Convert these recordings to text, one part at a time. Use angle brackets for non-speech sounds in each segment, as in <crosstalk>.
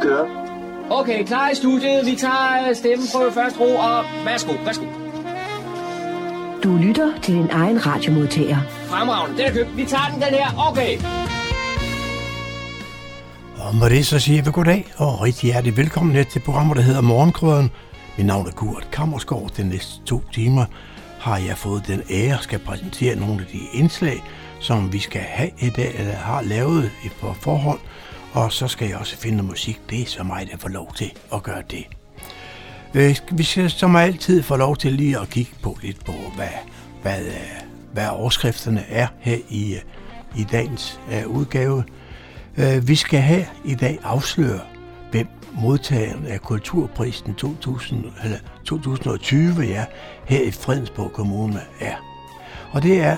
Kører. Okay, klar i studiet. Vi tager stemmeprøve først ro, og værsgo, værsgo. Du lytter til din egen radiomodtager. Fremragende, den er købt. Vi tager den, den her. Okay. Og med det så siger vi goddag og rigtig hjertelig velkommen her til programmet, der hedder Morgenkrøden. Mit navn er Kurt Kammersgaard. Den næste to timer har jeg fået den ære skal præsentere nogle af de indslag, som vi skal have i dag, eller har lavet på forhånd. Og så skal jeg også finde musik. Det er så mig, der får lov til at gøre det. Øh, vi skal som altid få lov til lige at kigge på lidt på, hvad, hvad, øh, hvad overskrifterne er her i, øh, i dagens uh, udgave. Uh, vi skal her i dag afsløre, hvem modtageren af Kulturprisen 2000, eller 2020 ja, her i Fredensborg Kommune er. Og det er,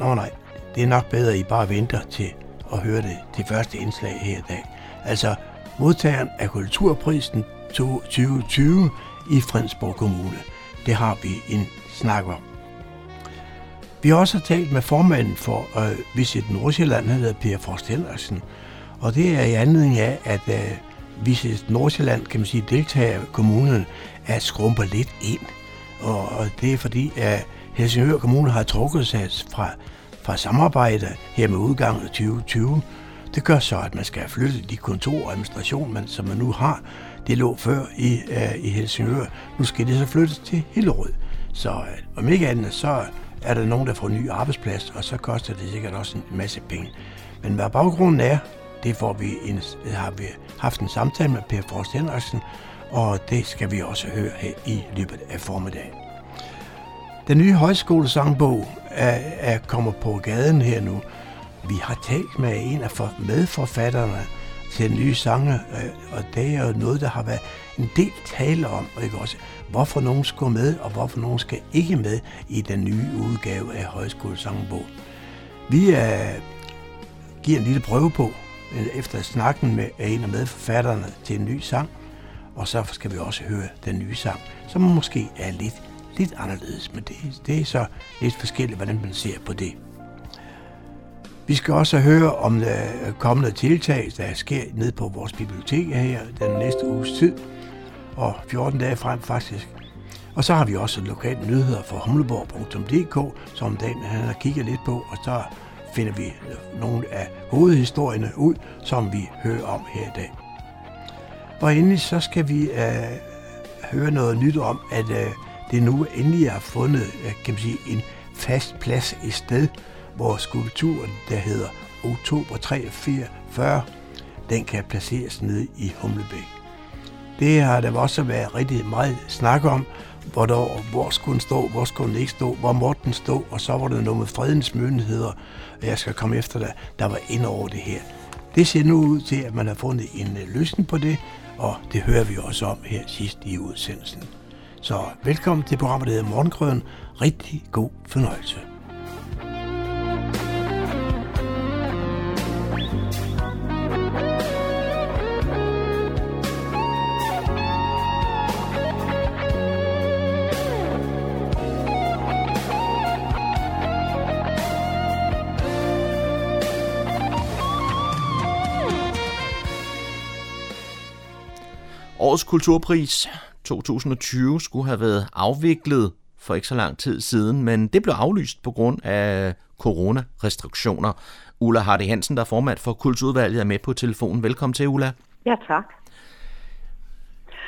nå nej, det er nok bedre, at I bare venter til at høre det det første indslag her i dag. Altså modtageren af Kulturprisen 2020 i Fredensborg Kommune. Det har vi en snak om. Vi har også talt med formanden for øh, Visit Nordsjælland, han hedder Per Forst Henriksen, og det er i anledning af, at øh, Visit Nordsjælland, kan man sige, deltager kommunen at skrumper lidt ind. Og, og det er fordi, at Helsingør Kommune har trukket sig fra, fra samarbejde her med udgangen af 2020. Det gør så, at man skal flytte de kontor og administration, man, som man nu har. Det lå før i, øh, i Helsingør. Nu skal det så flyttes til Hillerød. Så øh, om ikke andet, så er der nogen, der får en ny arbejdsplads, og så koster det sikkert også en masse penge. Men hvad baggrunden er, det får vi en, har vi haft en samtale med Per Forst Henriksen, og det skal vi også høre her i løbet af formiddagen. Den nye højskolesangbog er, er kommer på gaden her nu. Vi har talt med en af medforfatterne til den nye sange, øh, og det er jo noget, der har været en del tale om, ikke også, hvorfor nogen skal med, og hvorfor nogen skal ikke med i den nye udgave af højskolesangbog. Vi er, giver en lille prøve på, øh, efter snakken med en af medforfatterne til en ny sang, og så skal vi også høre den nye sang, som måske er lidt, lidt anderledes, men det, det er så lidt forskelligt, hvordan man ser på det. Vi skal også høre om der kommende tiltag, der sker ned på vores bibliotek her den næste uges tid, og 14 dage frem faktisk. Og så har vi også lokale nyheder fra humleborg.dk, som Dan han har kigget lidt på, og så finder vi øh, nogle af hovedhistorierne ud, som vi hører om her i dag. Og endelig så skal vi uh, høre noget nyt om, at uh, det nu endelig har fundet øh, kan man sige, en fast plads i sted, hvor skulpturen, der hedder Oktober 43, den kan placeres nede i Humlebæk. Det har der også været rigtig meget snak om, hvor, der, hvor skulle den stå, hvor skulle den ikke stå, hvor måtte den stå, og så var der noget med fredens myndigheder, og jeg skal komme efter dig, der var ind over det her. Det ser nu ud til, at man har fundet en øh, løsning på det, og det hører vi også om her sidst i udsendelsen. Så velkommen til programmet, der hedder Morgenkrøden. Rigtig god fornøjelse. Årets kulturpris 2020 skulle have været afviklet for ikke så lang tid siden, men det blev aflyst på grund af coronarestriktioner. Ulla Hardy Hansen, der er formand for Kulturudvalget, er med på telefonen. Velkommen til, Ulla. Ja, tak.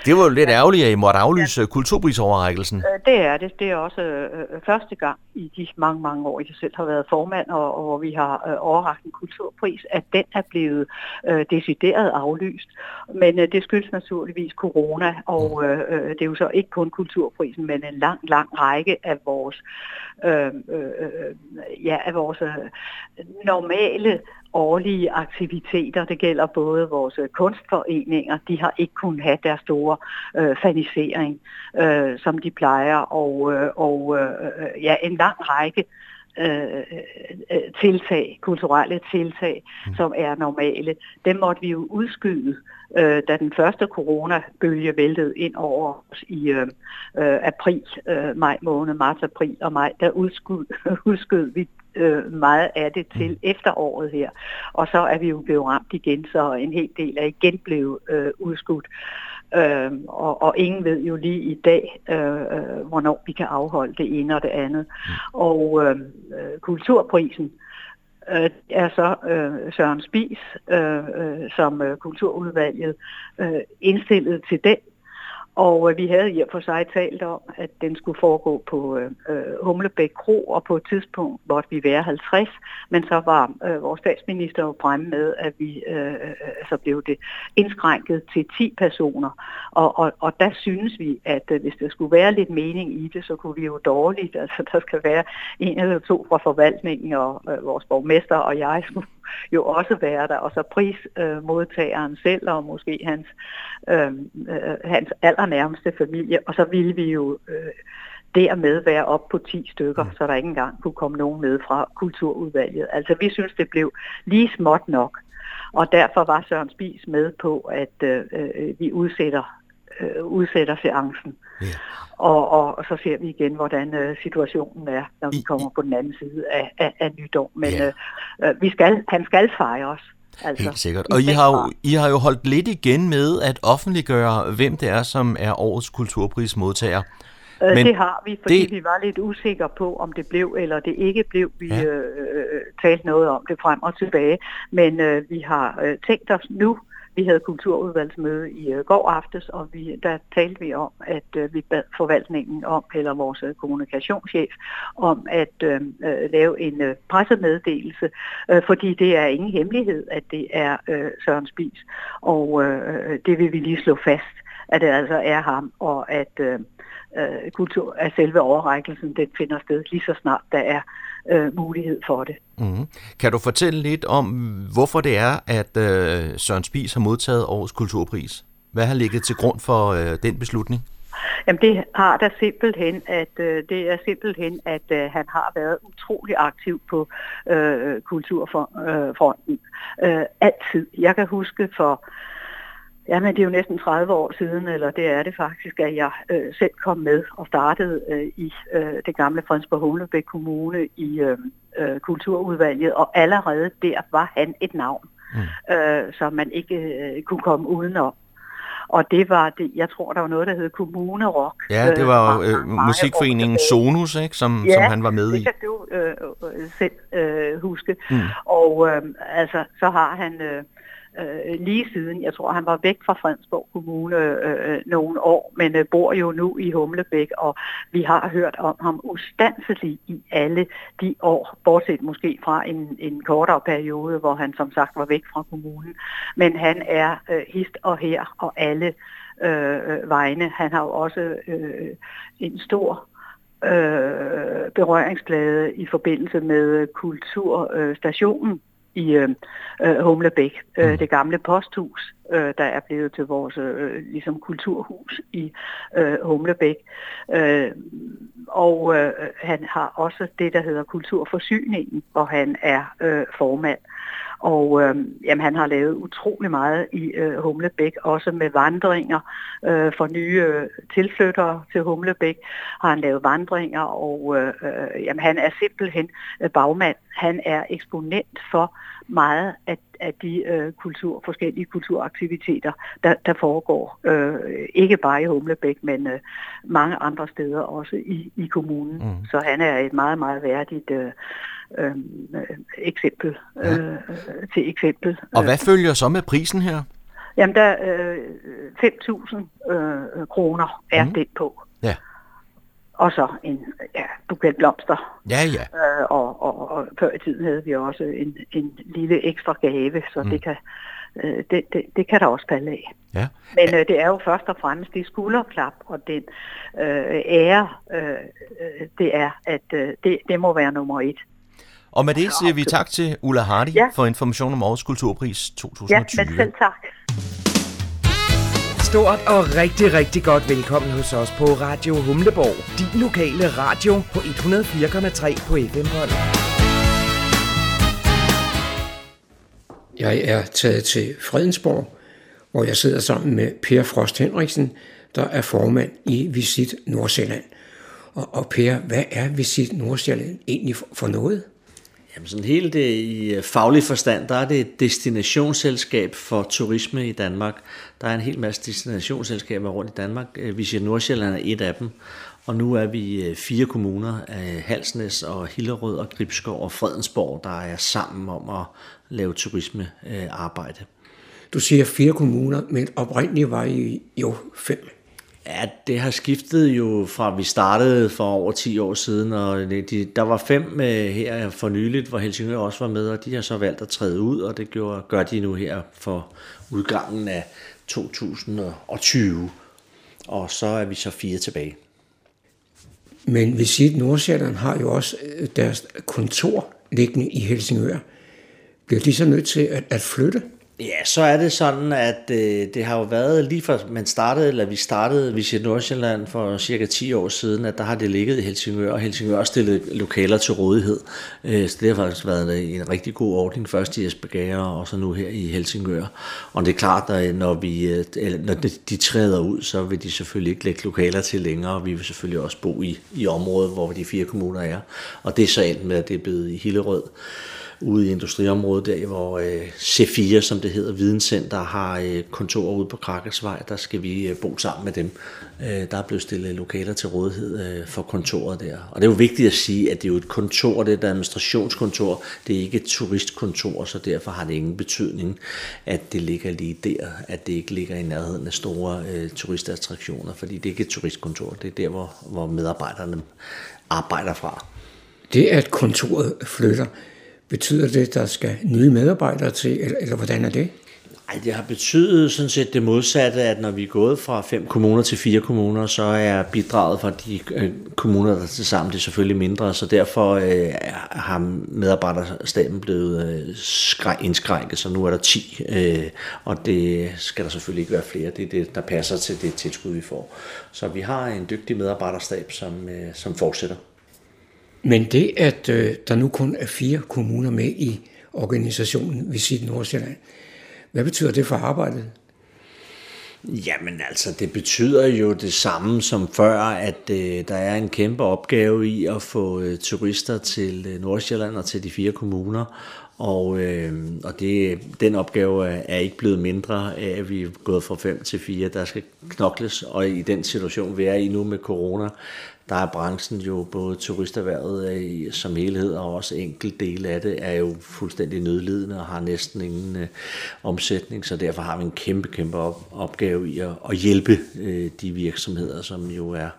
Det var jo lidt ærgerligt, at I måtte aflyse ja. kulturprisoverrækkelsen. Øh, det er det. Det er også øh, første gang i de mange, mange år, jeg selv har været formand, og, og hvor vi har øh, overragt en kulturpris, at den er blevet øh, decideret aflyst. Men øh, det skyldes naturligvis corona, og mm. øh, øh, det er jo så ikke kun kulturprisen, men en lang, lang række af vores, øh, øh, ja, af vores øh, normale årlige aktiviteter. Det gælder både vores kunstforeninger, de har ikke kunnet have deres store øh, fanisering, øh, som de plejer, og, øh, og øh, øh ja, en lang række øh, øh, tiltag, kulturelle tiltag, mm. som er normale, dem måtte vi jo udskyde, øh, da den første coronabølge væltede ind over os i øh, øh, april, øh, maj måned, marts, april og maj, der udskød, <laughs> udskød vi øh, meget af det til mm. efteråret her. Og så er vi jo blevet ramt igen, så en hel del er igen blevet øh, udskudt. Øh, og, og ingen ved jo lige i dag, øh, øh, hvornår vi kan afholde det ene og det andet. Mm. Og øh, kulturprisen øh, er så øh, Søren Spis, øh, øh, som øh, kulturudvalget øh, indstillet til den og øh, vi havde i og for sig talt om, at den skulle foregå på øh, øh Humlebæk Kro, og på et tidspunkt måtte vi være 50, men så var øh, vores statsminister jo fremme med, at vi øh, øh, øh så blev det indskrænket til 10 personer. Og, og, og der synes vi, at øh, hvis der skulle være lidt mening i det, så kunne vi jo dårligt, <laughs> altså der skal være en eller to fra forvaltningen, og øh, vores borgmester og jeg skulle jo også være der, og så prismodtageren øh, selv, og måske hans, øh, øh, hans allernærmeste familie, og så ville vi jo øh, dermed være op på 10 stykker, så der ikke engang kunne komme nogen med fra kulturudvalget. Altså vi synes, det blev lige småt nok, og derfor var Søren Spis med på, at øh, øh vi udsætter øh, udsætter seancen. Yeah. Og, og, og så ser vi igen, hvordan øh, situationen er, når vi kommer på den anden side af, af, af nytår. Men yeah. øh, øh, vi skal, han skal fejre os. Altså, Helt sikkert. Og I har, jo, I har jo holdt lidt igen med at offentliggøre, hvem det er, som er årets kulturprismodtager. Øh, Men det har vi, fordi det... vi var lidt usikre på, om det blev eller det ikke blev. Vi ja. øh, øh talte noget om det frem og tilbage. Men øh, vi har øh, tænkt os nu vi havde kulturudvalgsmøde i øh, går aftes, og vi, der talte vi om, at øh, vi bad forvaltningen om, eller vores øh, kommunikationschef, om at øh, lave en pressemeddelelse, øh, fordi det er ingen hemmelighed, at det er øh, Søren Spis, og øh, det vil vi lige slå fast, at det altså er ham, og at øh kultur, at selve overrækkelsen, den finder sted lige så snart der er øh, mulighed for det. Mm. Kan du fortælle lidt om, hvorfor det er, at øh, Søren Spis har modtaget årets kulturpris? Hvad har ligget til grund for øh, den beslutning? Jamen det har der simpelthen, at øh, det er simpelthen, at øh, han har været utrolig aktiv på øh, kulturfronten. Øh, øh, altid. Jeg kan huske for Ja, men det er jo næsten 30 år siden, eller det er det faktisk, at jeg øh, selv kom med og startede øh, i øh, det gamle Fredensborg Humlebæk Kommune i øh, øh, kulturudvalget, og allerede der var han et navn, mm. øh, som man ikke øh, kunne komme udenom. Og det var det, jeg tror, der var noget, der hed Kommunerock. Ja, det var øh, øh, musikforeningen Sonus, ikke, som, ja, som han var med i. Det kan du øh, øh, selv øh, huske. Mm. Og øh, altså, så har han... Øh, øh, lige siden. Jeg tror, han var væk fra Fredensborg Kommune øh, øh, nogle år, men øh, bor jo nu i Humlebæk, og vi har hørt om ham ustandselig i alle de år, bortset måske fra en, en kortere periode, hvor han som sagt var væk fra kommunen. Men han er øh, hist og her og alle øh, øh vegne. Han har jo også øh, en stor øh, berøringsplade i forbindelse med øh, kulturstationen i øh, øh, Humlebæk, øh, mm. det gamle posthus, øh, der er blevet til vores øh, ligesom kulturhus i øh, Humlebæk. Øh, og øh, han har også det, der hedder Kulturforsyningen, hvor han er øh, formand. Og øh, jamen, han har lavet utrolig meget i øh, Humlebæk, også med vandringer øh, for nye øh, tilflyttere til Humlebæk. Har han lavet vandringer, og øh, øh, jamen, han er simpelthen øh, bagmand. Han er eksponent for meget af, af de øh, kultur, forskellige kulturaktiviteter, der, der foregår. Øh, ikke bare i Humlebæk, men øh, mange andre steder også i, i kommunen. Mm. Så han er et meget, meget værdigt øh, øh, eksempel ja. øh, til eksempel. Og hvad følger så med prisen her? Jamen, der øh, 5.000 øh, kroner er mm. det på. Ja. Og så en ja, buket blomster. Ja, ja. Øh, og, og, og før i tiden havde vi også en, en lille ekstra gave, så mm. det kan øh, det, det, det kan der også falde af. Ja. Men øh, det er jo først og fremmest det skulderklap og den øh, ære, øh, det er, at øh, det, det må være nummer et. Og med det siger vi tak til Ulla Hardy ja. for information om Årets Kulturpris 2020. Ja, men selv tak stort og rigtig, rigtig godt velkommen hos os på Radio Humleborg. Din lokale radio på 104,3 på FM-bånd. Jeg er taget til Fredensborg, hvor jeg sidder sammen med Per Frost Henriksen, der er formand i Visit Nordsjælland. Og, og Per, hvad er Visit Nordsjælland egentlig for, for noget? Jamen sådan hele det, i øh, faglig forstand, der er det et destinationsselskab for turisme i Danmark. Der er en hel masse destinationsselskaber rundt i Danmark. Øh, Visit Nordsjælland er et af dem. Og nu er vi øh, fire kommuner, Halsnæs og Hillerød og Gribskov og Fredensborg, der er sammen om at lave turismearbejde. Øh, du siger fire kommuner, men oprindeligt var I jo fem. Ja, det har skiftet jo fra vi startede for over 10 år siden, og de, der var fem øh, her for nyligt, hvor Helsingør også var med, og de har så valgt at træde ud, og det gjorde, gør de nu her for udgangen af 2020. Og så er vi så fire tilbage. Men Visit Nordsjælland har jo også øh, deres kontor liggende i Helsingør. Bliver de så nødt til at, at flytte? Ja, så er det sådan, at øh, det har jo været lige fra man startede, eller vi startede Visit Nordsjælland for cirka 10 år siden, at der har det ligget i Helsingør, og Helsingør stillet lokaler til rådighed. Øh, så det har faktisk været en rigtig god ordning, først i Esbjerg og så nu her i Helsingør. Og det er klart, at når, vi, øh, når de træder ud, så vil de selvfølgelig ikke lægge lokaler til længere, og vi vil selvfølgelig også bo i, i området, hvor de fire kommuner er. Og det er så endt med, at det er blevet i Hillerød ude i industriområdet, der hvor øh, C4, som det hedder, Videnscenter, har øh, kontor ude på Krakersvej. Der skal vi øh, bo sammen med dem. Øh, der er blevet stillet lokaler til rådighed øh, for kontoret der. Og det er jo vigtigt at sige, at det er jo et kontor, det er et administrationskontor, det er ikke et turistkontor, så derfor har det ingen betydning, at det ligger lige der, at det ikke ligger i nærheden af store øh, turistattraktioner, fordi det er ikke et turistkontor, det er der, hvor, hvor medarbejderne arbejder fra. Det, at kontoret flytter, Betyder det, at der skal nye medarbejdere til, eller, eller hvordan er det? Nej, det har betydet sådan set det modsatte, at når vi er gået fra fem kommuner til fire kommuner, så er bidraget fra de øh, kommuner, der til sammen, det er selvfølgelig mindre, så derfor øh, har medarbejderstaben blevet øh, indskrænket, så nu er der 10, øh, og det skal der selvfølgelig ikke være flere. Det er det, der passer til det tilskud, vi får. Så vi har en dygtig medarbejderstab, som, øh, som fortsætter. Men det, at øh, der nu kun er fire kommuner med i organisationen Visit Nordsjælland, hvad betyder det for arbejdet? Jamen altså, det betyder jo det samme som før, at øh, der er en kæmpe opgave i at få øh, turister til øh, Nordsjælland og til de fire kommuner. Og, øh, og det, den opgave er, ikke blevet mindre af, at vi er gået fra 5 til 4. Der skal knokles, og i den situation, vi er i nu med corona, der er branchen jo både turisterhvervet som helhed og også enkelt del af det er jo fuldstændig nødlidende og har næsten ingen øh, omsætning, så derfor har vi en kæmpe, kæmpe op, opgave i at, at hjælpe øh, de virksomheder, som jo er,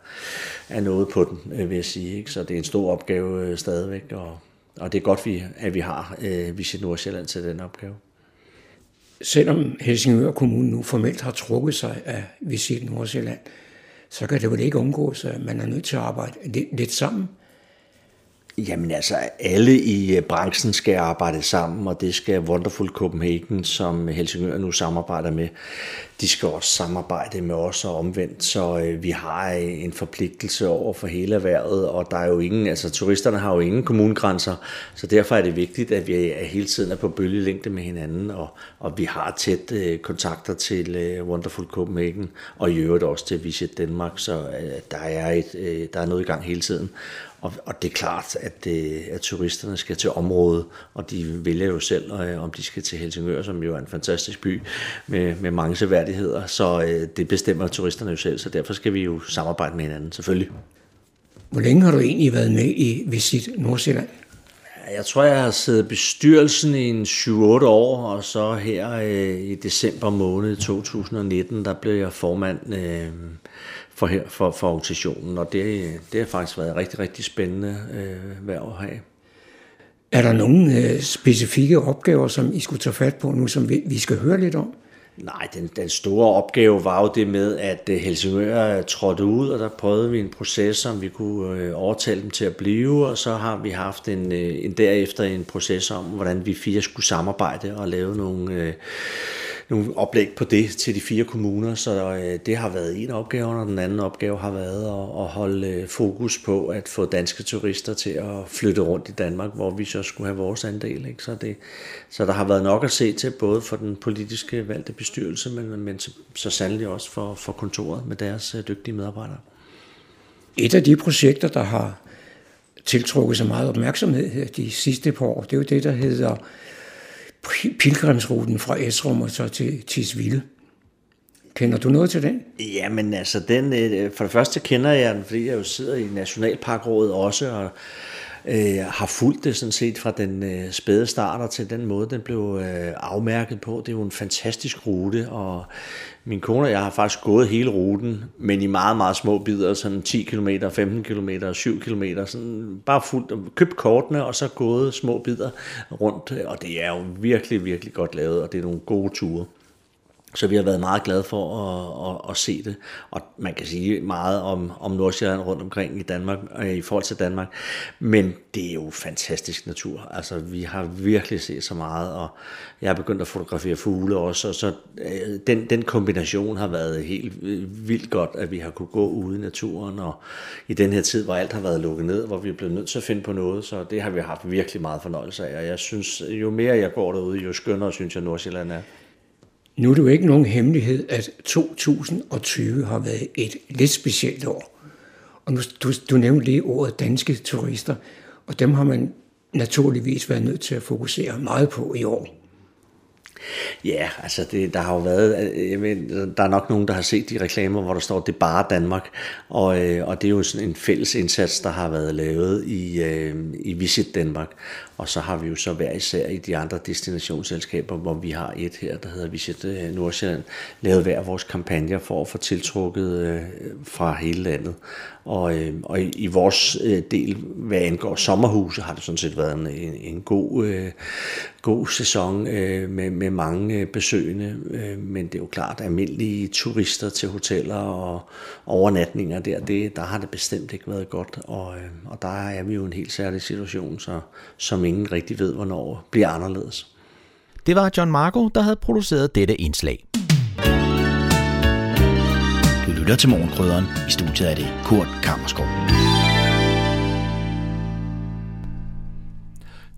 er noget på den, øh, vil jeg sige. Ikke? Så det er en stor opgave øh, stadigvæk, og, og det er godt, vi, at vi har øh, Visit Nordsjælland til den opgave. Selvom Helsingør Kommune nu formelt har trukket sig af Visit Nordsjælland, så kan det vel ikke undgås, at man er nødt til at arbejde lidt sammen. Jamen altså, alle i øh, branchen skal arbejde sammen, og det skal Wonderful Copenhagen, som Helsingør nu samarbejder med, de skal også samarbejde med os og omvendt, så øh, vi har øh, en forpligtelse over for hele erhvervet, og der er jo ingen, altså turisterne har jo ingen kommunegrænser, så derfor er det vigtigt, at vi er hele tiden er på bølgelængde med hinanden, og, og vi har tæt øh, kontakter til øh, Wonderful Copenhagen, og i øvrigt også til Visit Danmark, så øh, der, er et, øh, der er noget i gang hele tiden. Og, og det er klart, at, øh, at turisterne skal til området, og de vælger jo selv, øh, om de skal til Helsingør, som jo er en fantastisk by med, med mange seværdigheder. Så øh, det bestemmer turisterne jo selv, så derfor skal vi jo samarbejde med hinanden, selvfølgelig. Hvor længe har du egentlig været med i Visit Nordsjælland? Jeg tror, jeg har siddet bestyrelsen i en 7-8 år, og så her øh, i december måned 2019, der blev jeg formand øh, for, her, for, for organisationen, og det, det har faktisk været rigtig, rigtig spændende øh, hver at have. Er der nogle øh, specifikke opgaver, som I skulle tage fat på nu, som vi, vi skal høre lidt om? Nej, den, den store opgave var jo det med, at øh, Helsingør trådte ud, og der prøvede vi en proces, som vi kunne øh, overtale dem til at blive, og så har vi haft en, øh, en derefter en proces om, hvordan vi fire skulle samarbejde og lave nogle, nogle oplæg på det til de fire kommuner, så øh, det har været en opgave, og den anden opgave har været at, at holde øh, fokus på at få danske turister til at flytte rundt i Danmark, hvor vi så skulle have vores andel. Ikke? Så, det, så der har været nok at se til, både for den politiske valgte bestyrelse, men, men så, så sandelig også for, for kontoret med deres øh, dygtige medarbejdere. Et af de projekter, der har tiltrukket så meget opmærksomhed her de sidste par år, det er jo det, der hedder pilgrimsruten fra Esrum og så til Tisvilde. Kender du noget til den? Jamen altså, den, øh, for det første kender jeg den, fordi jeg jo sidder i Nationalparkrådet også, og øh, har fulgt det sådan set fra den øh, spæde starter til den måde, den blev øh, afmærket på. Det er jo en fantastisk rute, og min kone og jeg har faktisk gået hele ruten, men i meget, meget små bidder, sådan 10 km, 15 km, 7 km, sådan bare fuldt, købt kortene og så gået små bidder rundt, og det er jo virkelig, virkelig godt lavet, og det er nogle gode ture. Så vi har været meget glade for at, at, at se det. Og man kan sige meget om, om Nordsjælland rundt omkring i Danmark, øh, i forhold til Danmark. Men det er jo fantastisk natur. Altså, vi har virkelig set så meget, og jeg har begyndt at fotografere fugle også. Og så øh, den, den kombination har været helt øh, vildt godt, at vi har kunne gå ude i naturen. Og i den her tid, hvor alt har været lukket ned, hvor vi er blevet nødt til at finde på noget, så det har vi haft virkelig meget fornøjelse af. Og jeg synes, jo mere jeg går derude, jo skønnere synes jeg Nordsjælland er. Nu er det jo ikke nogen hemmelighed, at 2020 har været et lidt specielt år. Og nu, du, du nævnte lige ordet danske turister, og dem har man naturligvis været nødt til at fokusere meget på i år. Ja, altså det, der har jo været, jeg ved, der er nok nogen, der har set de reklamer, hvor der står, det er bare Danmark, og, øh, og det er jo sådan en fælles indsats, der har været lavet i, øh, i Visit Danmark, og så har vi jo så hver især i de andre destinationsselskaber, hvor vi har et her, der hedder Visit øh, Nordsjælland, lavet hver vores kampagner for at få tiltrukket øh, fra hele landet. Og, øh, og i, i vores øh, del, hvad angår sommerhuse, har det sådan set været en, en, en god, øh, god sæson øh, med, med mange øh, besøgende. Øh, men det er jo klart, at almindelige turister til hoteller og overnatninger der, det, der har det bestemt ikke været godt. Og, øh, og der er vi jo en helt særlig situation, så, som ingen rigtig ved, hvornår bliver anderledes. Det var John Marco, der havde produceret dette indslag. Du lytter til Morgenkrydderen. I studiet er det Kurt Kammerskov.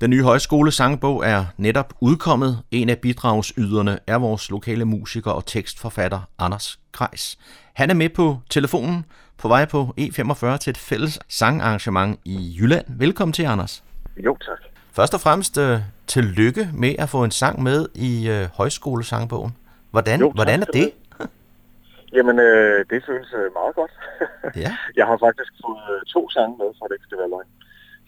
Den nye højskole sangbog er netop udkommet. En af bidragsyderne er vores lokale musiker og tekstforfatter Anders Grejs. Han er med på telefonen på vej på E45 til et fælles sangarrangement i Jylland. Velkommen til, Anders. Jo, tak. Først og fremmest uh, tillykke med at få en sang med i uh, højskolesangbogen. Hvordan, Jo, tak hvordan er det? Jamen, øh, det føles øh, meget godt. <laughs> Ja. Jeg har faktisk fået øh, to sange med, for det ikke skal være løgn.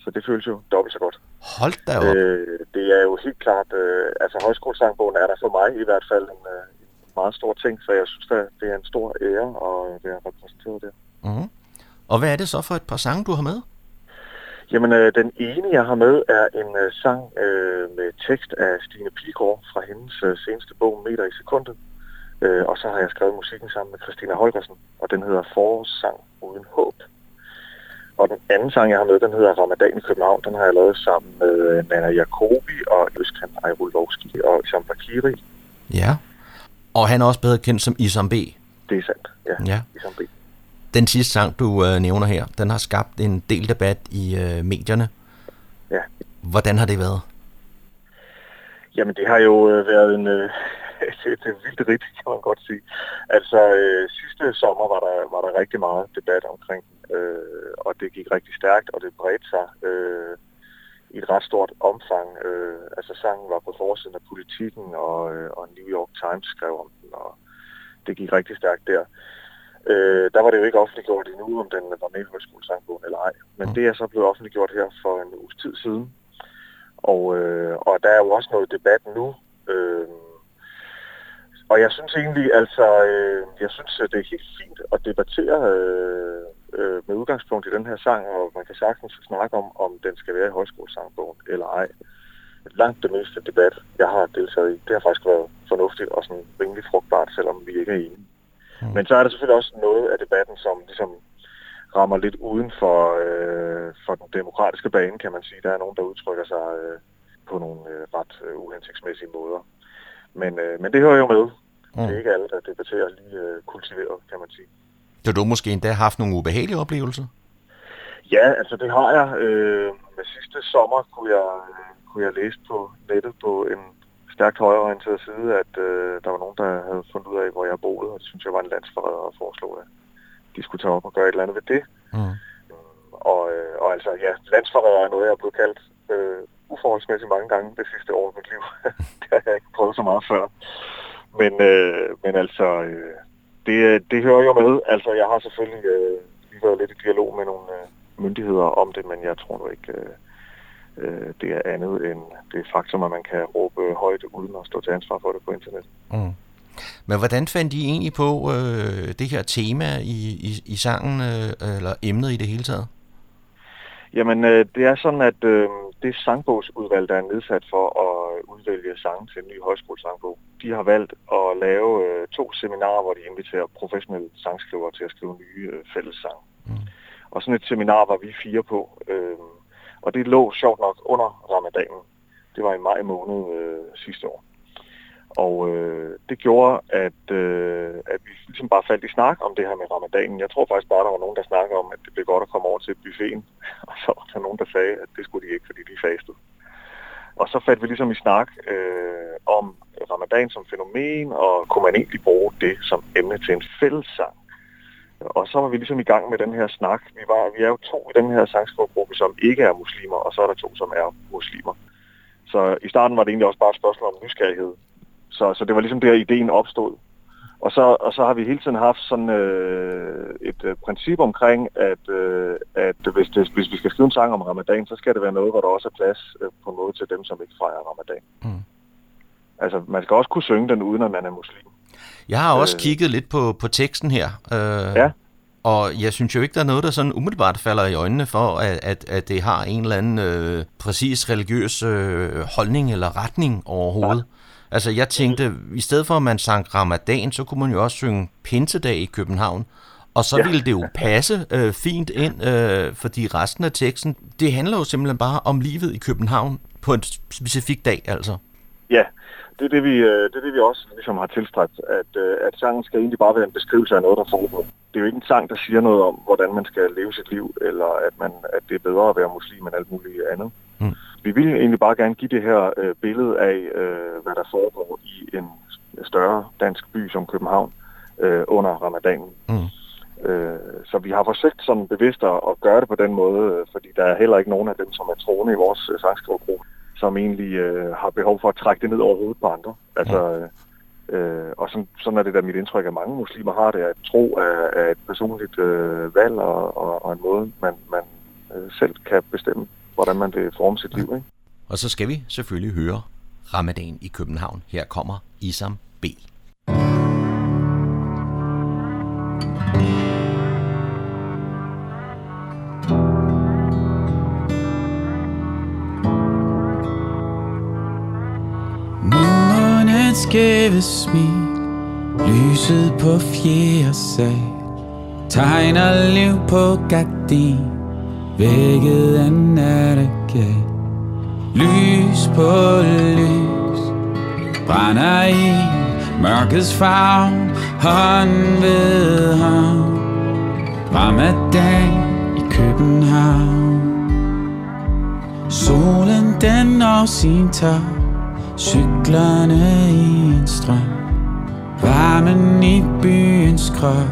Så det føles jo dobbelt så godt. Hold da op. Øh, det er jo helt klart, øh, altså højskolesangbogen er der for mig i hvert fald en, øh, en meget stor ting, så jeg synes, at det er en stor ære at være repræsenteret der. Mm. Og hvad er det så for et par sange, du har med? Jamen, øh, den ene, jeg har med, er en øh, sang øh, med tekst af Stine Pilgaard fra hendes øh, seneste bog, Meter i sekundet. Øh, og så har jeg skrevet musikken sammen med Christina Holgersen, og den hedder Forårssang uden håb. Og den anden sang, jeg har med, den hedder Ramadan i København. Den har jeg lavet sammen med øh, Nana Jacobi og Østkan Ejrulovski og Isam Bakiri. Ja. Og han er også bedre kendt som Isam B. Det er sandt, ja. Ja. Isam B. Den sidste sang, du øh, nævner her, den har skabt en del debat i øh, medierne. Ja. Hvordan har det været? Jamen, det har jo øh, været en, øh, <laughs> et, et vildt rigt, kan man godt sige. Altså, øh, sidste sommer var der, var der rigtig meget debat omkring den, øh, og det gik rigtig stærkt, og det bredte sig øh, i et ret stort omfang. Øh, altså, sangen var på forsiden af politikken, og, øh, og New York Times skrev om den, og det gik rigtig stærkt der. Øh, der var det jo ikke offentliggjort endnu, om den var med i højskolesangbogen eller ej. Men Mm. det er så blevet offentliggjort her for en uges tid siden. Og, øh, og der er jo også noget debat nu. Øh, og jeg synes egentlig, altså, øh, jeg synes, det er helt fint at debattere øh, øh, med udgangspunkt i den her sang, og man kan sagtens snakke om, om den skal være i højskolesangbogen eller ej. Langt det meste debat, jeg har deltaget i, det har faktisk været fornuftigt og sådan rimelig frugtbart, selvom vi ikke er enige. Mm. Men så er der selvfølgelig også noget af debatten, som ligesom rammer lidt uden for, øh, for den demokratiske bane, kan man sige. Der er nogen, der udtrykker sig øh, på nogle øh, ret øh, uhensigtsmæssige måder. Men, øh, men det hører jo med. Mm. Det er ikke alle, der debatterer lige øh, kultiveret, kan man sige. Så du måske endda haft nogle ubehagelige oplevelser? Ja, altså det har jeg. Øh, med sidste sommer kunne jeg, øh, kunne jeg læse på nettet på en stærkt højreorienteret side, at øh, der var nogen, der havde fundet ud af, hvor jeg boede, og det synes jeg var en landsforræder at foreslå, at de skulle tage op og gøre et eller andet ved det. Mm. Og, øh, og altså, ja, landsforræder er noget, jeg er blevet kaldt øh, uforholdsmæssigt mange gange det sidste år i mit liv. <laughs> det har jeg ikke prøvet så meget før. Men, øh, men altså, øh, det, det hører jo med. Altså, jeg har selvfølgelig øh, lige været lidt i dialog med nogle øh, myndigheder om det, men jeg tror nu ikke, øh, øh, det er andet end det faktum, at man kan råbe højt uden at stå til ansvar for det på internet. Mm. Men hvordan fandt I egentlig på øh, det her tema i, i, i sangen, øh, eller emnet i det hele taget? Jamen, øh, det er sådan, at øh, det sangbogsudvalg, der er nedsat for at udvælge sange til en ny højskolesangbog, de har valgt at lave øh, to seminarer, hvor de inviterer professionelle sangskrivere til at skrive nye øh, fællessange. Mm. Og sådan et seminar var vi fire på. Øh, og det lå sjovt nok under ramadanen. Det var i maj måned øh, sidste år. Og øh, det gjorde, at, øh, at vi ligesom bare faldt i snak om det her med ramadanen. Jeg tror faktisk bare, der var nogen, der snakkede om, at det blev godt at komme over til buffeten. <laughs> Og så var der nogen, der sagde, at det skulle de ikke, fordi de fastede. Og så faldt vi ligesom i snak øh, om ramadan som fænomen, og kunne man egentlig bruge det som emne til en fællessang. Og så var vi ligesom i gang med den her snak. Vi, var, vi er jo to i den her sangskrivegruppe, som ikke er muslimer, og så er der to, som er muslimer. Så i starten var det egentlig også bare et spørgsmål om nysgerrighed. Så, så det var ligesom der, ideen opstod. Og så, og så har vi hele tiden haft sådan øh, et øh, princip omkring, at, øh, at hvis, det, hvis vi skal skrive en sang om ramadan, så skal det være noget, hvor der også er plads øh, på en måde til dem, som ikke fejrer ramadan. Mm. Altså, man skal også kunne synge den, uden at man er muslim. Jeg har også øh, kigget lidt på, på teksten her. Øh, ja. Og jeg synes jo ikke, der er noget, der sådan umiddelbart falder i øjnene for, at, at, at det har en eller anden øh, præcis religiøs øh, holdning eller retning overhovedet. Ja. Altså jeg tænkte, i stedet for at man sang ramadan, så kunne man jo også synge pinsedag i København. Og så ja. ville det jo passe øh, fint ind, øh, fordi resten af teksten, det handler jo simpelthen bare om livet i København på en specifik dag, altså. Ja, det er det, vi, øh, det, er det, vi også ligesom har tilstræbt, at, øh, at sangen skal egentlig bare være en beskrivelse af noget, der foregår. Det er jo ikke en sang, der siger noget om, hvordan man skal leve sit liv, eller at, man, at det er bedre at være muslim end alt muligt andet. Mm. Vi vil egentlig bare gerne give det her øh, billede af, øh, hvad der foregår i en større dansk by som København øh, under ramadanen. Mm. Øh, så vi har forsøgt sådan bevidst at, gøre det på den måde, øh, fordi der er heller ikke nogen af dem, som er troende i vores øh, sangskrivegruppe, som egentlig øh, har behov for at trække det ned over hovedet på andre. Altså, øh, og sådan, sådan er det da mit indtryk, at mange muslimer har det, at tro er, er et personligt øh, valg og, og, og en måde, man, man øh, selv kan bestemme, hvordan man vil forme sit liv. Ikke? Og så skal vi selvfølgelig høre Ramadan i København. Her kommer Isam B. skæve smil. Lyset på fjerde sal Tegner liv på gardin. Vækket af nattegal Lys på lys Brænder i mørkets farve Hånd ved hånd. Ramadan i København. Solen den når sin top Cyklerne i en strøm. Varmen i byens krop.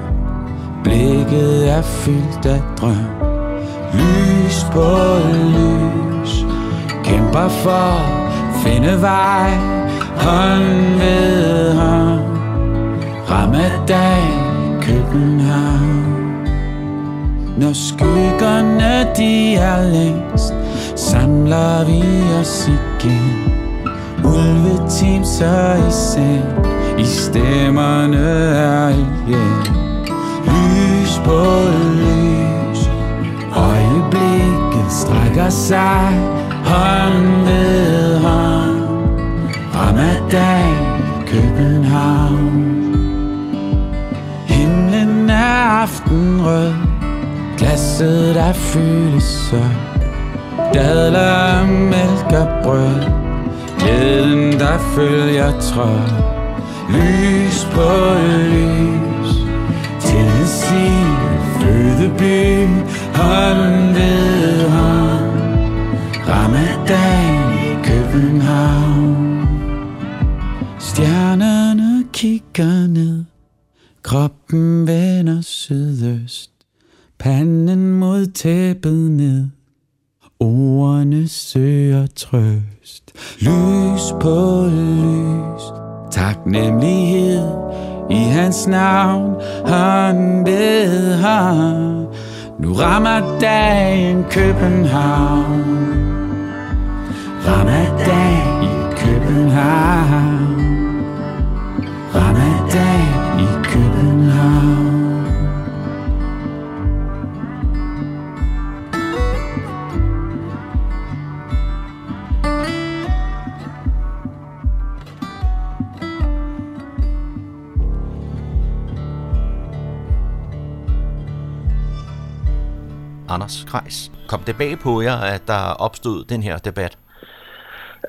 Blikket er fyldt af drøm. Lys på lys. Kæmper for finde vej Hånd ved hånd. Ramadan København. Når skyggerne de er længst Samler vi os igen. Ulvetimser i seng. I stemmerne er igen Lys på lys. Øjeblikket strækker sig. Hånd ved hånd. Ramadan København. Himlen er aftenrød. Glasset der fyldes så Dadler, mælk og brød. Glæden der følger tråd. Lys på lys. Tennessee, fødeby Hånd ved hånd. Ramadan i København. Stjernerne kigger ned. Kroppen vender sydøst. Panden mod tæppet ned. Ordene søger trøst. Lys på lys. Taknemmelighed. I hans navn. Han ved ham Nu rammer dagen København. Rammer dagen København. Anders Krejs. Kom det bag på jer, at der opstod den her debat?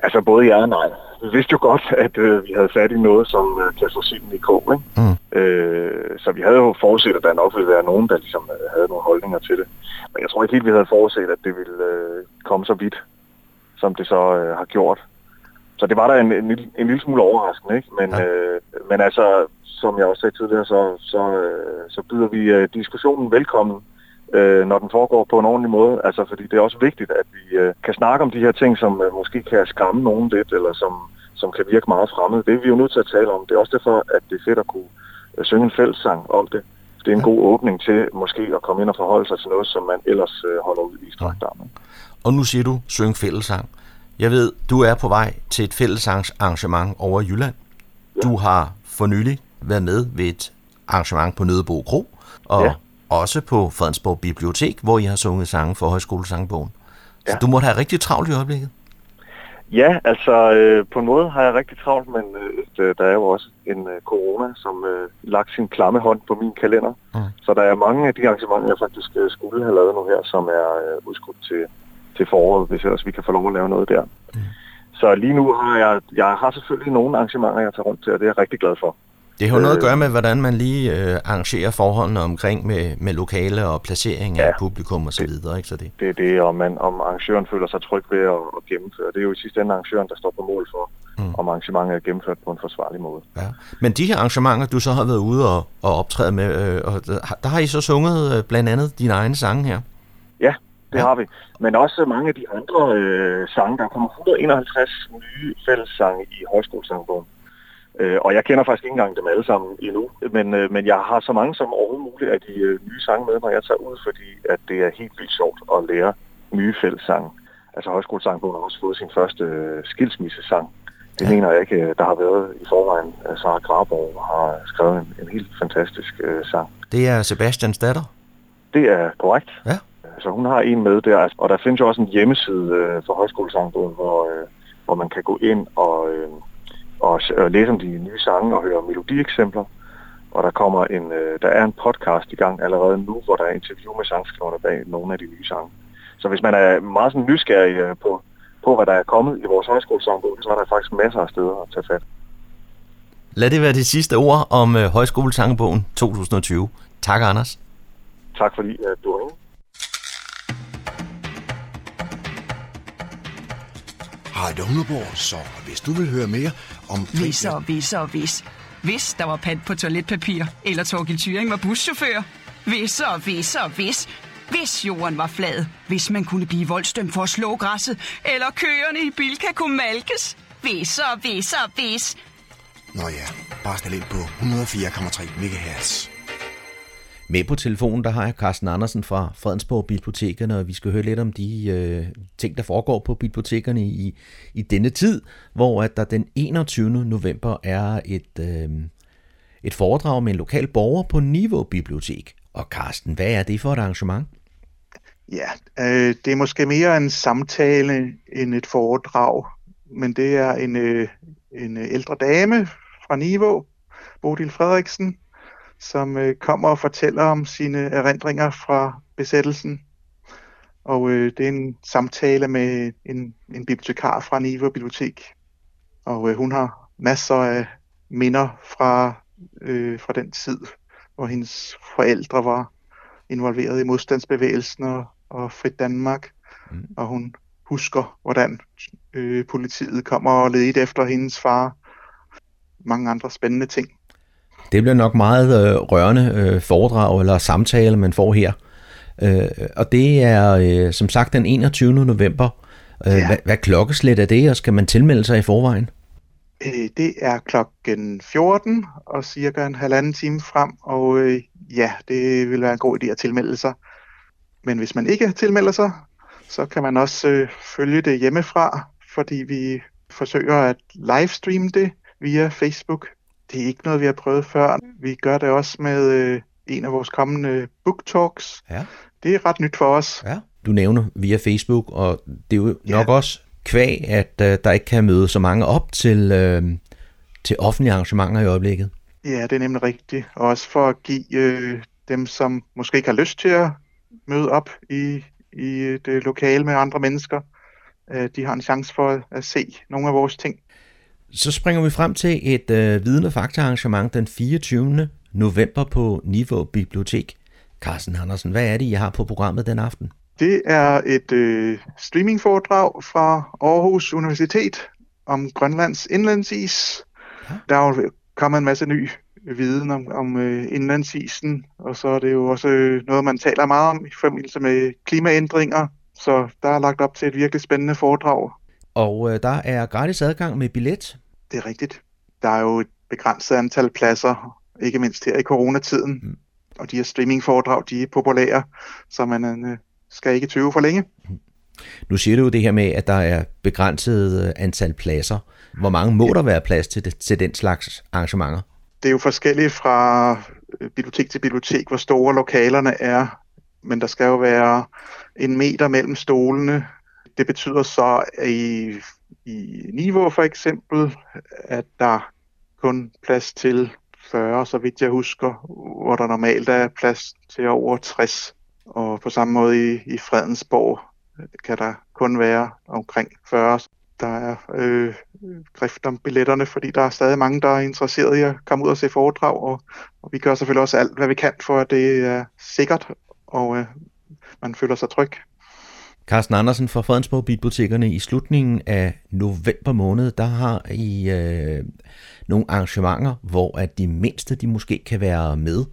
Altså både ja og nej. Vi vidste jo godt, at øh, vi havde fat i noget, som øh, kan få silen i kog. Ikke? Mm. Øh, så vi havde jo forudset, at der nok ville være nogen, der ligesom øh, havde nogle holdninger til det. Men jeg tror ikke helt, vi havde forudset, at det ville øh, komme så vidt, som det så øh, har gjort. Så det var da en, en, en lille smule overraskende, ikke? Men, ja. øh, men altså, som jeg også sagde tidligere, så, så, øh, så byder vi øh, diskussionen velkommen øh, når den foregår på en ordentlig måde. Altså, fordi det er også vigtigt, at vi øh, kan snakke om de her ting, som øh, måske kan skræmme nogen lidt, eller som, som kan virke meget fremmede. Det er vi jo nødt til at tale om. Det er også derfor, at det er fedt at kunne øh, synge en fællessang om det. Det er en god åbning til måske at komme ind og forholde sig til noget, som man ellers øh, holder ud i strakt. Og nu siger du, syng fællessang. Jeg ved, du er på vej til et fællessangsarrangement over Jylland. Ja. Du har for nylig været med ved et arrangement på Nødebo Kro, og ja også på Fredensborg Bibliotek, hvor I har sunget sange for Højskolesangbogen. Ja. Så du må have rigtig travlt i øjeblikket. Ja, altså øh, på en måde har jeg rigtig travlt, men øh, der er jo også en øh, corona, som øh, lagt sin klamme hånd på min kalender. Mm. Så der er mange af de arrangementer, jeg faktisk øh, skulle have lavet nu her, som er øh, udskudt til, til foråret, hvis ellers vi kan få lov at lave noget der. Mm. Så lige nu har jeg, jeg har selvfølgelig nogle arrangementer, jeg tager rundt til, og det er jeg rigtig glad for. Det har jo noget at gøre med, hvordan man lige øh, arrangerer forholdene omkring med, med lokale og placering af ja, publikum så det, videre. Ikke? Så det. det er det, om, man, om arrangøren føler sig tryg ved at, at gennemføre. Det er jo i sidste ende arrangøren, der står på mål for, mm. om arrangementet er gennemført på en forsvarlig måde. Ja. Men de her arrangementer, du så har været ude og, og optræde med, øh, og der har I så sunget øh, blandt andet dine egne sange her? Ja, det ja. har vi. Men også mange af de andre øh, sange. Der kommer 151 nye fællessange i højskolesangbogen. Øh, og jeg kender faktisk ikke engang dem alle sammen endnu, men, øh, men jeg har så mange som overhovedet muligt af de øh, nye sange med, når jeg tager ud, fordi at det er helt vildt sjovt at lære nye fællessange. Altså Højskolesangbogen har også fået sin første øh, skilsmissesang. Det ja. mener jeg ikke, øh, der har været i forvejen. Øh, Sara Graborg har skrevet en, en helt fantastisk øh, sang. Det er Sebastians datter? Det er korrekt. Ja. Så hun har en med der, og der findes jo også en hjemmeside øh, for Højskolesangbogen, hvor, øh, hvor man kan gå ind og... Øh, og, og læse om de nye sange og høre melodieksempler. Og der kommer en, øh, der er en podcast i gang allerede nu, hvor der er interview med sangskriverne bag nogle af de nye sange. Så hvis man er meget sådan nysgerrig øh, på, på, hvad der er kommet i vores højskolesangbog, så er der faktisk masser af steder at tage fat. Lad det være det sidste ord om øh, højskolesangbogen 2020. Tak, Anders. Tak fordi at du inde. Radio Humleborg, så hvis du vil høre mere om... Hvis og hvis og hvis. Hvis der var pant på toiletpapir, eller Torgild Thyring var buschauffør. Hvis og hvis og hvis. Hvis jorden var flad. Hvis man kunne blive voldstømt for at slå græsset. Eller køerne i Bilka kunne malkes. Hvis og hvis og hvis. Nå ja, bare stil ind på 104,3 MHz. Med på telefonen, der har jeg Carsten Andersen fra Fredensborg Bibliotekerne, og vi skal høre lidt om de øh, ting, der foregår på bibliotekerne i, i denne tid, hvor at der den 21. november er et, øh, et foredrag med en lokal borger på Niveau Bibliotek. Og Carsten, hvad er det for et arrangement? Ja, øh, det er måske mere en samtale end et foredrag, men det er en, øh, en øh, ældre dame fra Niveau, Bodil Frederiksen, som øh, kommer og fortæller om sine erindringer fra besættelsen. Og øh, det er en samtale med en, en bibliotekar fra Niva Bibliotek. Og øh, hun har masser af minder fra, øh, fra den tid, hvor hendes forældre var involveret i modstandsbevægelsen og, og Frit Danmark. Mm. Og hun husker, hvordan øh, politiet kommer og ledte efter hendes far. Mange andre spændende ting. Det bliver nok meget øh, rørende øh, foredrag eller samtale, man får her. Øh, og det er øh, som sagt den 21. november. Øh, ja. hvad, hvad klokkeslæt er det, og skal man tilmelde sig i forvejen? Øh, det er klokken 14 og cirka en halvanden time frem, og øh, ja, det vil være en god idé at tilmelde sig. Men hvis man ikke tilmelder sig, så kan man også øh, følge det hjemmefra, fordi vi forsøger at livestreame det via Facebook. Det er ikke noget, vi har prøvet før. Vi gør det også med øh, en af vores kommende book talks. Ja. Det er ret nyt for os. Ja. Du nævner via Facebook, og det er jo ja. nok også kvæg, at øh, der ikke kan møde så mange op til, øh, til offentlige arrangementer i øjeblikket. Ja, det er nemlig rigtigt. Og også for at give øh, dem, som måske ikke har lyst til at møde op i, i det lokale med andre mennesker, øh, de har en chance for at se nogle af vores ting. Så springer vi frem til et øh, viden- og faktaarrangement den 24. november på Niveau Bibliotek. Carsten Andersen, hvad er det, I har på programmet den aften? Det er et øh, streamingforedrag fra Aarhus Universitet om Grønlands indlandsis. Ja. Der er jo kommet en masse ny viden om, om øh, indlandsisen, og så er det jo også øh, noget, man taler meget om i forbindelse med klimaændringer. Så der er lagt op til et virkelig spændende foredrag. Og øh, der er gratis adgang med billet? Det er rigtigt. Der er jo et begrænset antal pladser, ikke mindst her i coronatiden. Mm. Og de her streamingforedrag, de er populære, så man øh, skal ikke tøve for længe. Nu siger du jo det her med, at der er begrænset øh, antal pladser. Hvor mange må der være plads til, det, til den slags arrangementer? Det er jo forskelligt fra øh, bibliotek til bibliotek, hvor store lokalerne er. Men der skal jo være en meter mellem stolene. Det betyder så i, i niveau for eksempel, at der kun plads til 40, så vidt jeg husker, hvor der normalt er plads til over 60. Og på samme måde i, i Fredensborg kan der kun være omkring 40. Der er øh, drift om billetterne, fordi der er stadig mange, der er interesseret i at komme ud og se foredrag, og, og vi gør selvfølgelig også alt, hvad vi kan for, at det er sikkert, og øh, man føler sig tryg. Carsten Andersen fra Fredensborg Bibliotekerne i slutningen af november måned, der har I øh, nogle arrangementer, hvor at de mindste de måske kan være med.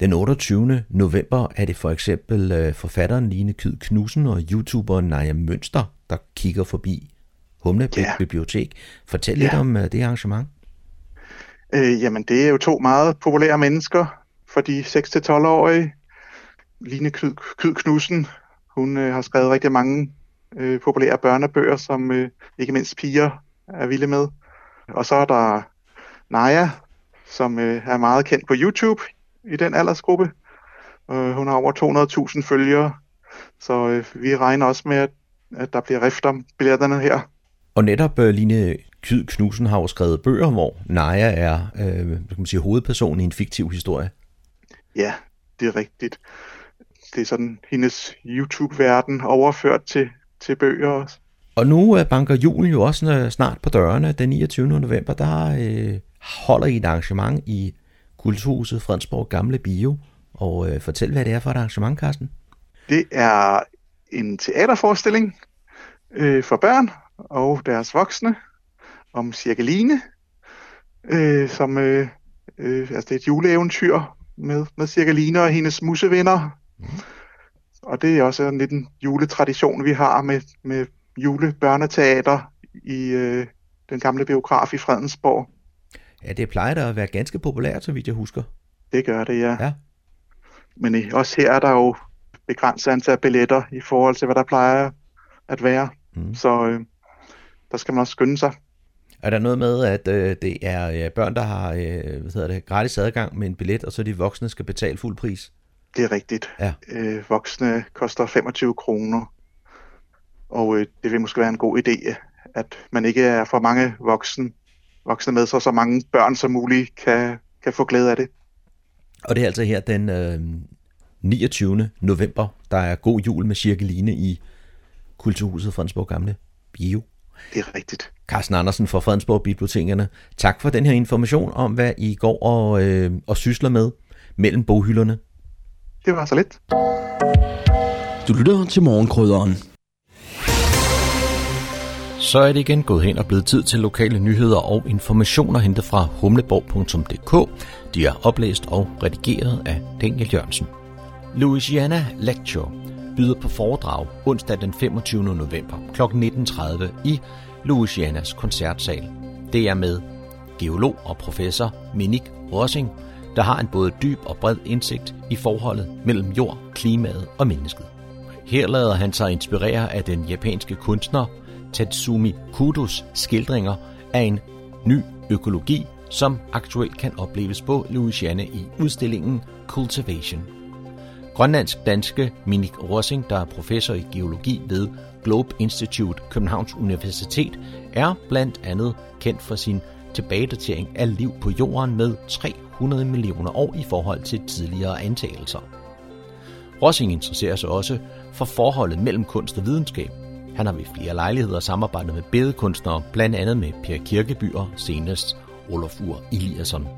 Den 28. november er det for eksempel øh, forfatteren Line Kyd Knudsen og YouTuberen Naja Mønster, der kigger forbi Humle ja. Bibliotek. Fortæl ja. lidt om uh, det arrangement. Øh, jamen, det er jo to meget populære mennesker for de 6-12-årige. Line Kyd, Kyd Knudsen, hun øh, har skrevet rigtig mange øh, populære børnebøger, som øh, ikke mindst piger er vilde med. Og så er der Naja, som øh, er meget kendt på YouTube i den aldersgruppe. Øh, hun har over 200.000 følgere, så øh, vi regner også med, at, at der bliver rift om billetterne her. Og netop uh, Line Kyd Knudsen har jo skrevet bøger, hvor Naja er øh, kan man sige, hovedperson i en fiktiv historie. Ja, det er rigtigt. Det er sådan hendes YouTube-verden overført til, til bøger også. Og nu uh, banker julen jo også uh, snart på dørene. Den 29. november, der uh, holder I et arrangement i Kulturhuset Fredensborg Gamle Bio. Og uh, fortæl, hvad det er for et arrangement, Carsten. Det er en teaterforestilling øh, for børn og deres voksne om Cirkeline, øh, som øh, øh, altså det er et juleeventyr med, med Cirkeline og hendes musevenner. Mm. Og det er også en lidt en juletradition, vi har med, med julebørneteater i øh, den gamle biograf i Fredensborg. Ja, det plejer da at være ganske populært, så vidt jeg husker. Det gør det, ja. ja. Men også her er der jo begrænset antal billetter i forhold til, hvad der plejer at være. Mm. Så øh, der skal man også skynde sig. Er der noget med, at øh, det er øh, børn, der har øh, hvad hedder det, gratis adgang med en billet, og så de voksne skal betale fuld pris? Det er rigtigt. Ja. Øh, voksne koster 25 kroner, og øh, det vil måske være en god idé, at man ikke er for mange voksne, voksne med, så så mange børn som muligt kan, kan få glæde af det. Og det er altså her den øh, 29. november, der er god jul med Cirkeline i Kulturhuset Fredensborg Gamle Bio. Det er rigtigt. Carsten Andersen fra Fredensborg Bibliotekerne. Tak for den her information om, hvad I går og, øh, og sysler med mellem boghylderne. Det var så lidt. Du lytter til morgenkrydderen. Så er det igen gået hen og blevet tid til lokale nyheder og informationer hentet fra humleborg.dk. De er oplæst og redigeret af Daniel Jørgensen. Louisiana Lecture byder på foredrag onsdag den 25. november kl. 19.30 i Louisianas koncertsal. Det er med geolog og professor Minik Rossing, der har en både dyb og bred indsigt i forholdet mellem jord, klimaet og mennesket. Her lader han sig inspirere af den japanske kunstner Tatsumi Kudos skildringer af en ny økologi, som aktuelt kan opleves på Louisiana i udstillingen Cultivation. Grønlandsk-danske Minik Rossing, der er professor i geologi ved Globe Institute Københavns Universitet, er blandt andet kendt for sin tilbagedatering af liv på jorden med 300 millioner år i forhold til tidligere antagelser. Rossing interesserer sig også for forholdet mellem kunst og videnskab. Han har ved flere lejligheder samarbejdet med billedkunstnere, blandt andet med Per Kirkeby og senest Olafur Eliasson.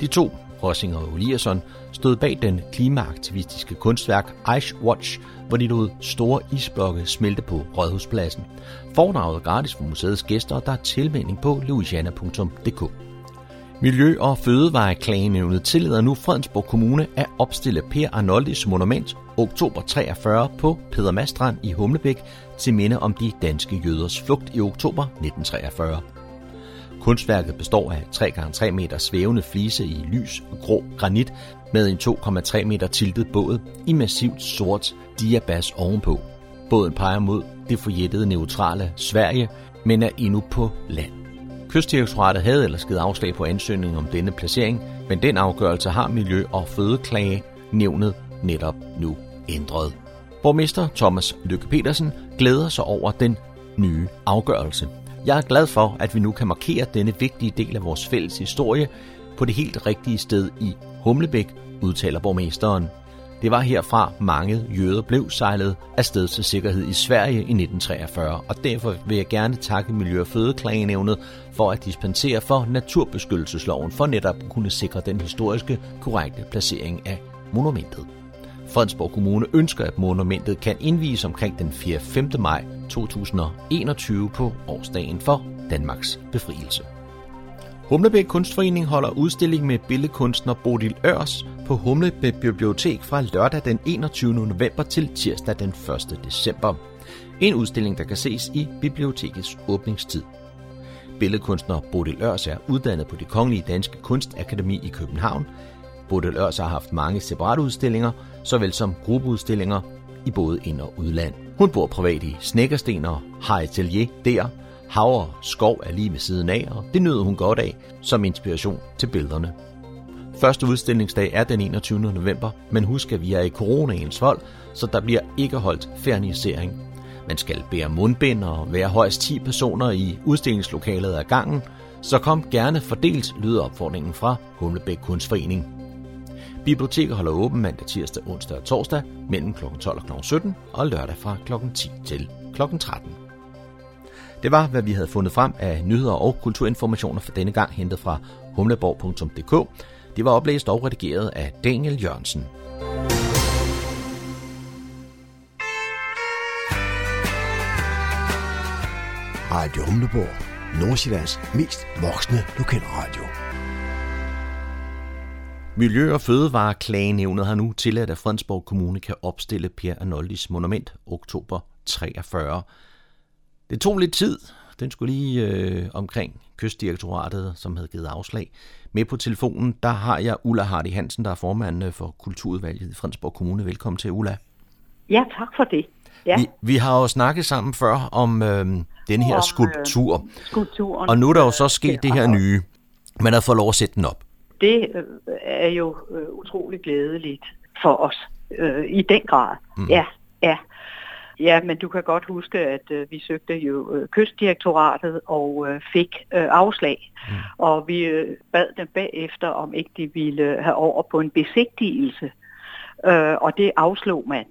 De to, Rossing og Eliasson, stod bag den klimaaktivistiske kunstværk Ice Watch, hvor de lod store isblokke smelte på Rådhuspladsen. Foredraget gratis for museets gæster, der er tilmelding på louisiana.dk. Miljø- og Fødevareklagenævnet tillader nu Fredensborg Kommune at opstille Per Arnoldis monument oktober 43 på Peder Mastrand i Humlebæk til minde om de danske jøders flugt i oktober 1943. Kunstværket består af 3x3 meter svævende flise i lys grå granit med en 2,3 meter tiltet båd i massivt sort diabas ovenpå. Båden peger mod det forjættede neutrale Sverige, men er endnu på land. Kystdirektoratet havde ellers givet afslag på ansøgningen om denne placering, men den afgørelse har Miljø- og Fødeklage nævnet netop nu ændret. Borgmester Thomas Lykke Petersen glæder sig over den nye afgørelse. Jeg er glad for, at vi nu kan markere denne vigtige del af vores fælles historie på det helt rigtige sted i Humlebæk, udtaler borgmesteren. Det var herfra mange jøder blev sejlet afsted til sikkerhed i Sverige i 1943, og derfor vil jeg gerne takke Miljø- og Fødeklagenævnet for at dispensere for naturbeskyttelsesloven for netop at kunne sikre den historiske korrekte placering af monumentet. Fredensborg Kommune ønsker, at monumentet kan indvies omkring den 4. 5. maj 2021 på årsdagen for Danmarks befrielse. Humlebæk Kunstforening holder udstilling med billedkunstner Bodil Ørs på Humlebæk Bibliotek fra lørdag den 21. november til tirsdag den 1. december. En udstilling, der kan ses i bibliotekets åbningstid. Billedkunstner Bodil Ørs er uddannet på det Kongelige Danske Kunstakademi i København. Bodil Ørs har haft mange separate udstillinger, såvel som gruppeudstillinger i både ind- og udland. Hun bor privat i Snækkersten og har atelier der. Hav og skov er lige ved siden af, og det nød hun godt af som inspiration til billederne. Første udstillingsdag er den 21. november, men husk at vi er i coronaens vold, så der bliver ikke holdt fernisering. Man skal bære mundbind og være højst 10 personer i udstillingslokalet ad gangen, så kom gerne fordelt, lyder opfordringen fra Humlebæk Kunstforening. Biblioteket holder åben mandag, tirsdag, onsdag og torsdag mellem kl. 12 og kl. 17 og lørdag fra kl. 10 til kl. 13. Det var, hvad vi havde fundet frem af nyheder og kulturinformationer for denne gang hentet fra humleborg.dk. Det var oplæst og redigeret af Daniel Jørgensen. Radio Humleborg. Nordsjællands mest voksne lokalradio. Miljø- og Fødevareklagenævnet har nu tilladt, at Fredensborg Kommune kan opstille Per Arnoldis monument oktober 43. Det tog lidt tid. Den skulle lige øh, omkring Kystdirektoratet, som havde givet afslag. Med på telefonen, der har jeg Ulla Hardy Hansen, der er formand øh, for Kulturudvalget i Fredensborg Kommune. Velkommen til, Ulla. Ja, tak for det. Ja. Vi, vi har jo snakket sammen før om øh, den her Om, øh, skulptur, Skulpturen. og nu er der jo så sket det her nye. Man har fået lov at sætte den op. Det øh, er jo øh, utrolig glædeligt for os. Øh, I den grad. Mm. Ja, ja. Ja, men du kan godt huske, at øh, vi søgte jo øh, kystdirektoratet og øh, fik øh, afslag. Mm. Og vi øh, bad dem bagefter, om ikke de ville have over på en besigtigelse. Øh, og det afslog man.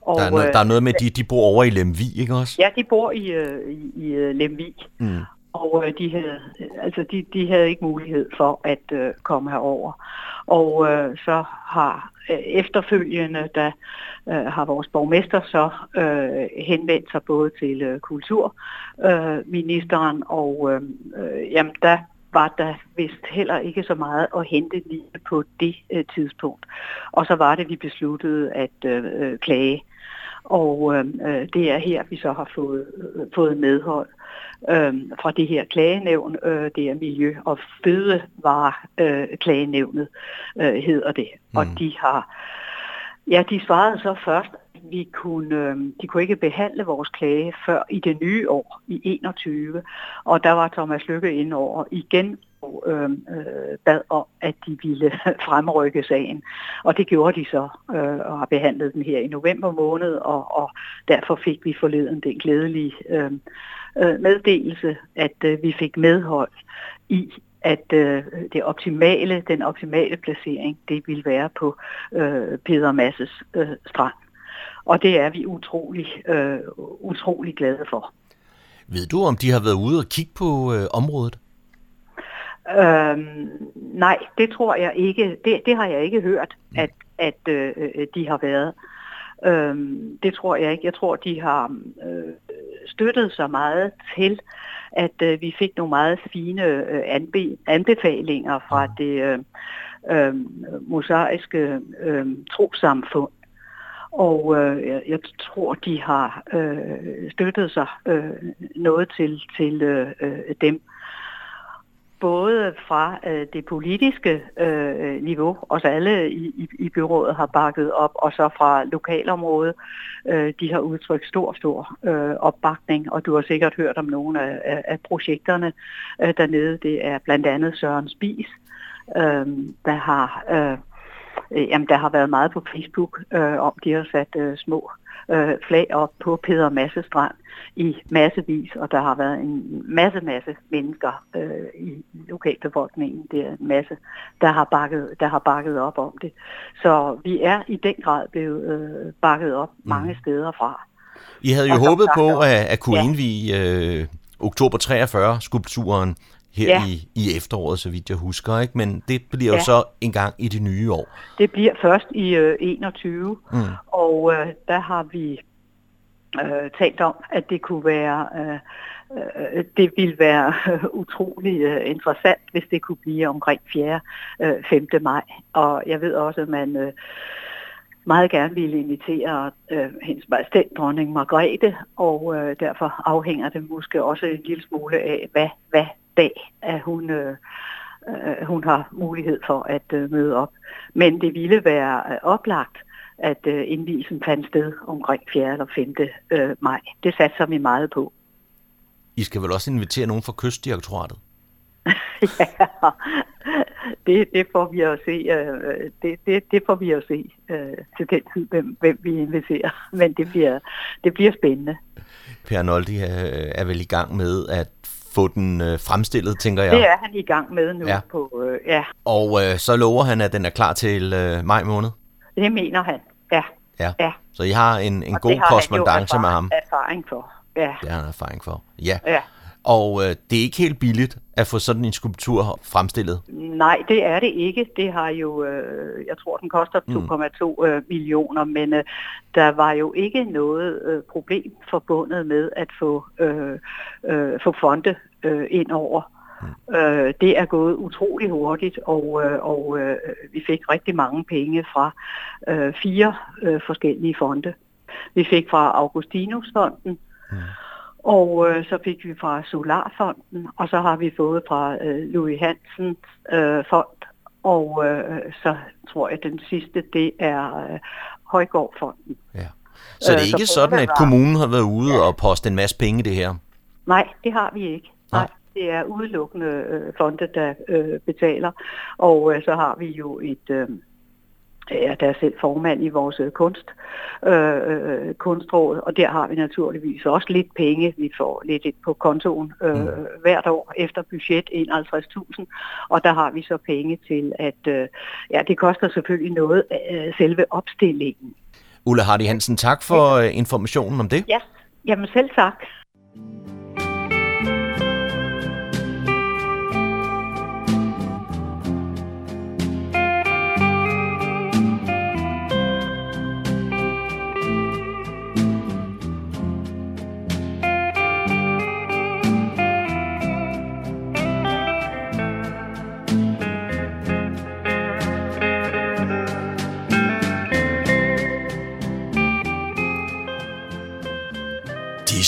Og, der, er noget, der er noget med, at de, de bor over i Lemvig, ikke også? Ja, de bor i, øh, i, i øh, Lemvig. Mm. Og øh, de, havde, altså, de, de havde ikke mulighed for at øh, komme herover. Og øh, så har øh, efterfølgende, da øh, har vores borgmester så øh, henvendt sig både til øh, kulturministeren, øh, og øh, øh, jamen, der var der vist heller ikke så meget at hente lige på det øh, tidspunkt. Og så var det, vi besluttede at øh, øh klage. Og øh, øh, det er her, vi så har fået, øh, fået medhold øh, fra det her klagenævn. Øh, det er Miljø- og Fødevareklagenævnet, øh, hedder det. Mm. Og de har, ja, de svarede så først, vi kunne, øh, de kunne ikke behandle vores klage før i det nye år, i 21. Og der var Thomas Lykke ind over igen og øh, øh, bad om, at de ville <laughs> fremrykke sagen. Og det gjorde de så, øh, og har behandlet den her i november måned, og, og derfor fik vi forleden den glædelige øh, øh, meddelelse, at øh, vi fik medhold i, at øh, det optimale, den optimale placering, det ville være på øh, Peter Masses øh, strand. Og det er vi utrolig, øh, utrolig glade for. Ved du, om de har været ude og kigge på øh, området? Øhm, nej, det tror jeg ikke. Det, det har jeg ikke hørt, mm. at, at øh, de har været. Øhm, det tror jeg ikke. Jeg tror, de har øh, støttet så meget til, at øh, vi fik nogle meget fine øh, anbe- anbefalinger fra det øh, øh, mosaiske øh, trosamfund. Og øh, jeg, jeg tror, de har øh, støttet sig øh, noget til, til øh, dem både fra øh, det politiske øh, niveau, os alle i, i, i byrådet har bakket op, og så fra lokalområdet, øh, de har udtrykt stor, stor øh, opbakning, og du har sikkert hørt om nogle af, af, af projekterne øh, dernede. Det er blandt andet Søren Spis, øh, der har... Øh, Jamen, der har været meget på Facebook øh, om, de har sat øh, små øh, flag op på Peder Masse Strand i massevis, og der har været en masse, masse mennesker øh, i lokalbefolkningen. Det er en masse, der har, bakket, der har bakket op om det. Så vi er i den grad blevet øh, bakket op mm. mange steder fra. I havde jo og håbet på at, at kunne ja. indvige øh, oktober 43 skulpturen her ja. i, i efteråret, så vidt jeg husker, ikke? Men det bliver ja. jo så en gang i det nye år. Det bliver først i øh, 21, mm. og øh, der har vi øh, talt om, at det kunne være... Øh, øh, det ville være øh, utrolig øh, interessant, hvis det kunne blive omkring 4. Øh, 5. maj. Og jeg ved også, at man øh, meget gerne ville invitere øh, hendes majestæt, dronning Margrethe, og øh, derfor afhænger det måske også en lille smule af, hvad, hvad dag, at hun, øh, øh, hun har mulighed for at øh, møde op. Men det ville være øh, oplagt, at øh, indvielsen fandt sted omkring 4. eller 5. Øh, maj. Det satser vi meget på. I skal vel også invitere nogen fra Kystdirektoratet? <laughs> ja, det, det får vi at se. Øh, det, det, det får vi at se øh, til den tid, hvem, hvem vi inviterer. Men det bliver, det bliver spændende. Per Noldi er, er vel i gang med at få den øh, fremstillet, tænker jeg. Det er han i gang med nu. Ja. På, øh, ja. Og øh, så lover han, at den er klar til øh, maj måned? Det mener han, ja. Ja. ja. Så I har en, en god korrespondence med ham? erfaring for, ja. Det har han erfaring for, ja. ja. Og øh, det er ikke helt billigt at få sådan en skulptur fremstillet? Nej, det er det ikke. Det har jo, øh, jeg tror, den koster 2,2 mm. øh, millioner, men øh, der var jo ikke noget øh, problem forbundet med at få, øh, øh, få fonde øh, ind over. Mm. Øh, det er gået utrolig hurtigt, og, øh, og øh, vi fik rigtig mange penge fra øh, fire øh, forskellige fonde. Vi fik fra Augustinusfonden, mm. Og øh, så fik vi fra Solarfonden, og så har vi fået fra øh, Louis Hansens øh, fond, og øh, så tror jeg, at den sidste, det er øh, Højgårdfonden. Ja. Så det er øh, ikke så sådan, at kommunen har været ude ja. og poste en masse penge i det her? Nej, det har vi ikke. Nej. Nej. Det er udelukkende øh, fonde, der øh, betaler. Og øh, så har vi jo et... Øh, er der er selv formand i vores øh, kunst, øh, øh, kunstråd, og der har vi naturligvis også lidt penge. Vi får lidt ind på kontoen øh, mm. hvert år efter budget 51.000, og der har vi så penge til at, øh, ja, det koster selvfølgelig noget øh, selve opstillingen. Ulla Hardy Hansen, tak for øh, informationen om det. Ja, jamen selv tak.